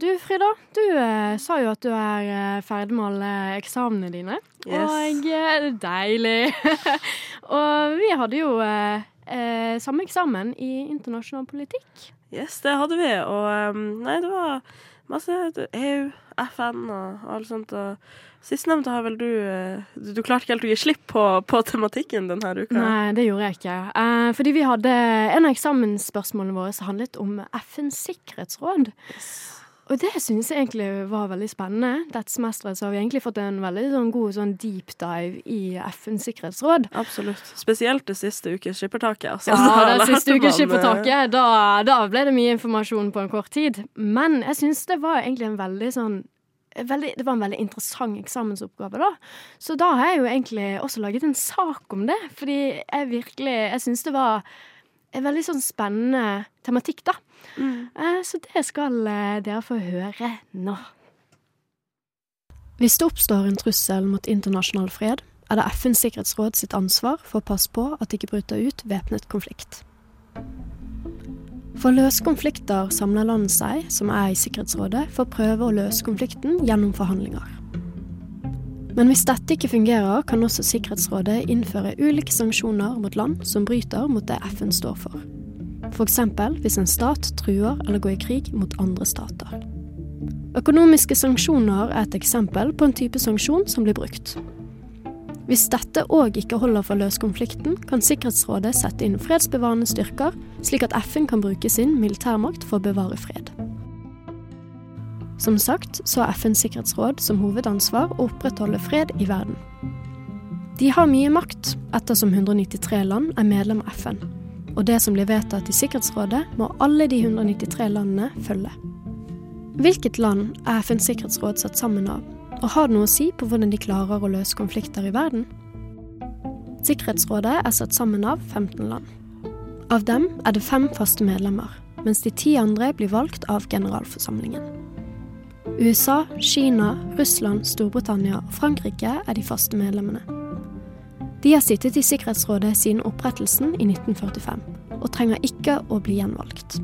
Du Frida, du eh, sa jo at du er eh, ferdig med alle eksamene dine. Yes. Og eh, deilig. og vi hadde jo eh, eh, samme eksamen i internasjonal politikk. Yes, det hadde vi. Og um, nei, det var masse EU, FN og alt sånt. Og sistnevnte har vel du eh, Du, du klarte ikke helt å gi slipp på, på tematikken denne uka. Nei, det gjorde jeg ikke. Eh, fordi vi hadde En av eksamensspørsmålene våre som handlet om FNs sikkerhetsråd. Og det synes jeg egentlig var veldig spennende. Dette semesteret så har vi egentlig fått en veldig sånn god sånn deep dive i FNs sikkerhetsråd. Absolutt. Spesielt det siste ukes skippertaket. Altså, Ja, det siste ukes skippertaket. da, da ble det mye informasjon på en kort tid. Men jeg syns det var egentlig en veldig sånn veldig, Det var en veldig interessant eksamensoppgave, da. Så da har jeg jo egentlig også laget en sak om det. Fordi jeg virkelig Jeg syns det var en veldig sånn spennende tematikk, da. Mm. Så det skal eh, dere få høre nå. Hvis det oppstår en trussel mot internasjonal fred, er det FNs sikkerhetsråd sitt ansvar for å passe på at det ikke bryter ut væpnet konflikt. For å løse konflikter samler land seg, som er i Sikkerhetsrådet, for å prøve å løse konflikten gjennom forhandlinger. Men hvis dette ikke fungerer, kan også Sikkerhetsrådet innføre ulike sanksjoner mot land som bryter mot det FN står for. F.eks. hvis en stat truer eller går i krig mot andre stater. Økonomiske sanksjoner er et eksempel på en type sanksjon som blir brukt. Hvis dette òg ikke holder for å løse konflikten, kan Sikkerhetsrådet sette inn fredsbevarende styrker, slik at FN kan bruke sin militærmakt for å bevare fred. Som sagt så har FNs sikkerhetsråd som hovedansvar å opprettholde fred i verden. De har mye makt, ettersom 193 land er medlem av FN. Og det som blir vedtatt i Sikkerhetsrådet, må alle de 193 landene følge. Hvilket land er FNs sikkerhetsråd satt sammen av, og har det noe å si på hvordan de klarer å løse konflikter i verden? Sikkerhetsrådet er satt sammen av 15 land. Av dem er det fem faste medlemmer, mens de ti andre blir valgt av generalforsamlingen. USA, Kina, Russland, Storbritannia og Frankrike er de faste medlemmene. De har sittet i Sikkerhetsrådet siden opprettelsen i 1945, og trenger ikke å bli gjenvalgt.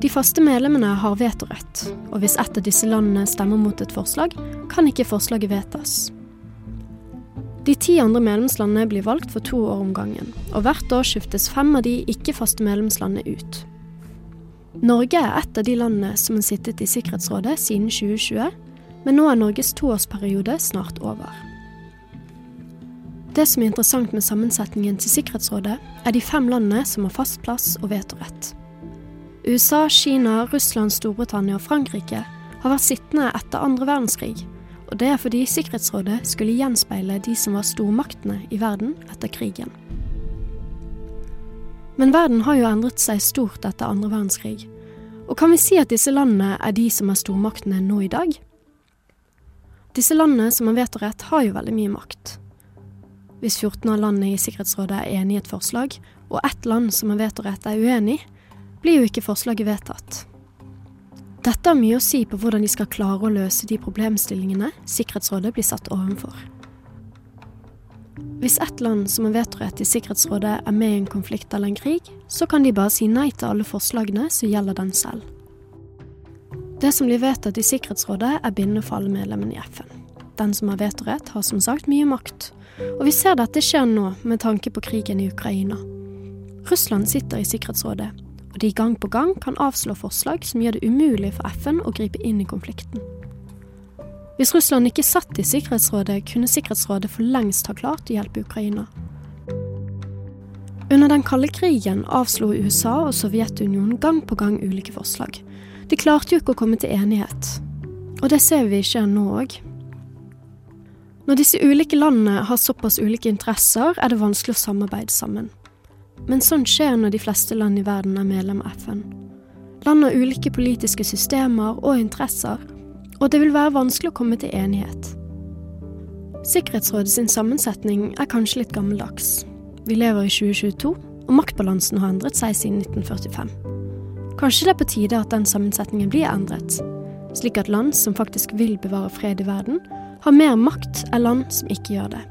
De faste medlemmene har vetorett, og hvis ett av disse landene stemmer mot et forslag, kan ikke forslaget vedtas. De ti andre medlemslandene blir valgt for to år om gangen, og hvert år skiftes fem av de ikke-faste medlemslandene ut. Norge er et av de landene som har sittet i Sikkerhetsrådet siden 2020, men nå er Norges toårsperiode snart over. Det som er interessant med sammensetningen til Sikkerhetsrådet, er de fem landene som har fast plass og vetorett. USA, Kina, Russland, Storbritannia og Frankrike har vært sittende etter andre verdenskrig, og det er fordi Sikkerhetsrådet skulle gjenspeile de som var stormaktene i verden etter krigen. Men verden har jo endret seg stort etter andre verdenskrig, og kan vi si at disse landene er de som er stormaktene nå i dag? Disse landene som har vetorett, har jo veldig mye makt. Hvis 14 av landene i Sikkerhetsrådet er enig i et forslag, og ett land som har vetorett er uenig, blir jo ikke forslaget vedtatt. Dette har mye å si på hvordan de skal klare å løse de problemstillingene Sikkerhetsrådet blir satt overfor. Hvis ett land som har vetorett i Sikkerhetsrådet er med i en konflikt eller en krig, så kan de bare si nei til alle forslagene som gjelder den selv. Det som blir vedtatt i Sikkerhetsrådet er bindende for alle medlemmene i FN. Den som har vetorett, har som sagt mye makt, og vi ser dette skjer nå med tanke på krigen i Ukraina. Russland sitter i Sikkerhetsrådet, og de gang på gang kan avslå forslag som gjør det umulig for FN å gripe inn i konflikten. Hvis Russland ikke satt i Sikkerhetsrådet, kunne Sikkerhetsrådet for lengst ha klart å hjelpe Ukraina. Under den kalde krigen avslo USA og Sovjetunionen gang på gang ulike forslag. De klarte jo ikke å komme til enighet. Og det ser vi ikke nå òg. Når disse ulike landene har såpass ulike interesser, er det vanskelig å samarbeide sammen. Men sånn skjer når de fleste land i verden er medlem av FN. Land har ulike politiske systemer og interesser, og det vil være vanskelig å komme til enighet. Sikkerhetsrådet sin sammensetning er kanskje litt gammeldags. Vi lever i 2022, og maktbalansen har endret seg siden 1945. Kanskje det er på tide at den sammensetningen blir endret, slik at land som faktisk vil bevare fred i verden, har mer makt enn land som ikke gjør det.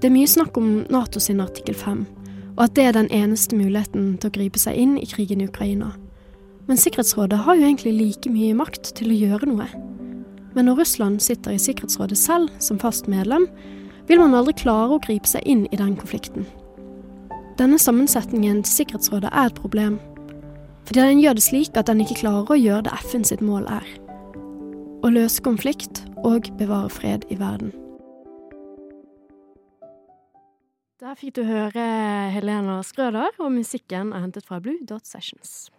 Det er mye snakk om NATO sin artikkel 5, og at det er den eneste muligheten til å gripe seg inn i krigen i Ukraina. Men Sikkerhetsrådet har jo egentlig like mye makt til å gjøre noe. Men når Russland sitter i Sikkerhetsrådet selv som fast medlem, vil man aldri klare å gripe seg inn i den konflikten. Denne sammensetningen til Sikkerhetsrådet er et problem, fordi den gjør det slik at den ikke klarer å gjøre det FN sitt mål er. Å løse konflikt og bevare fred i verden. Der fikk du høre Helena Skrøder, og musikken er hentet fra Blue Dot Sessions.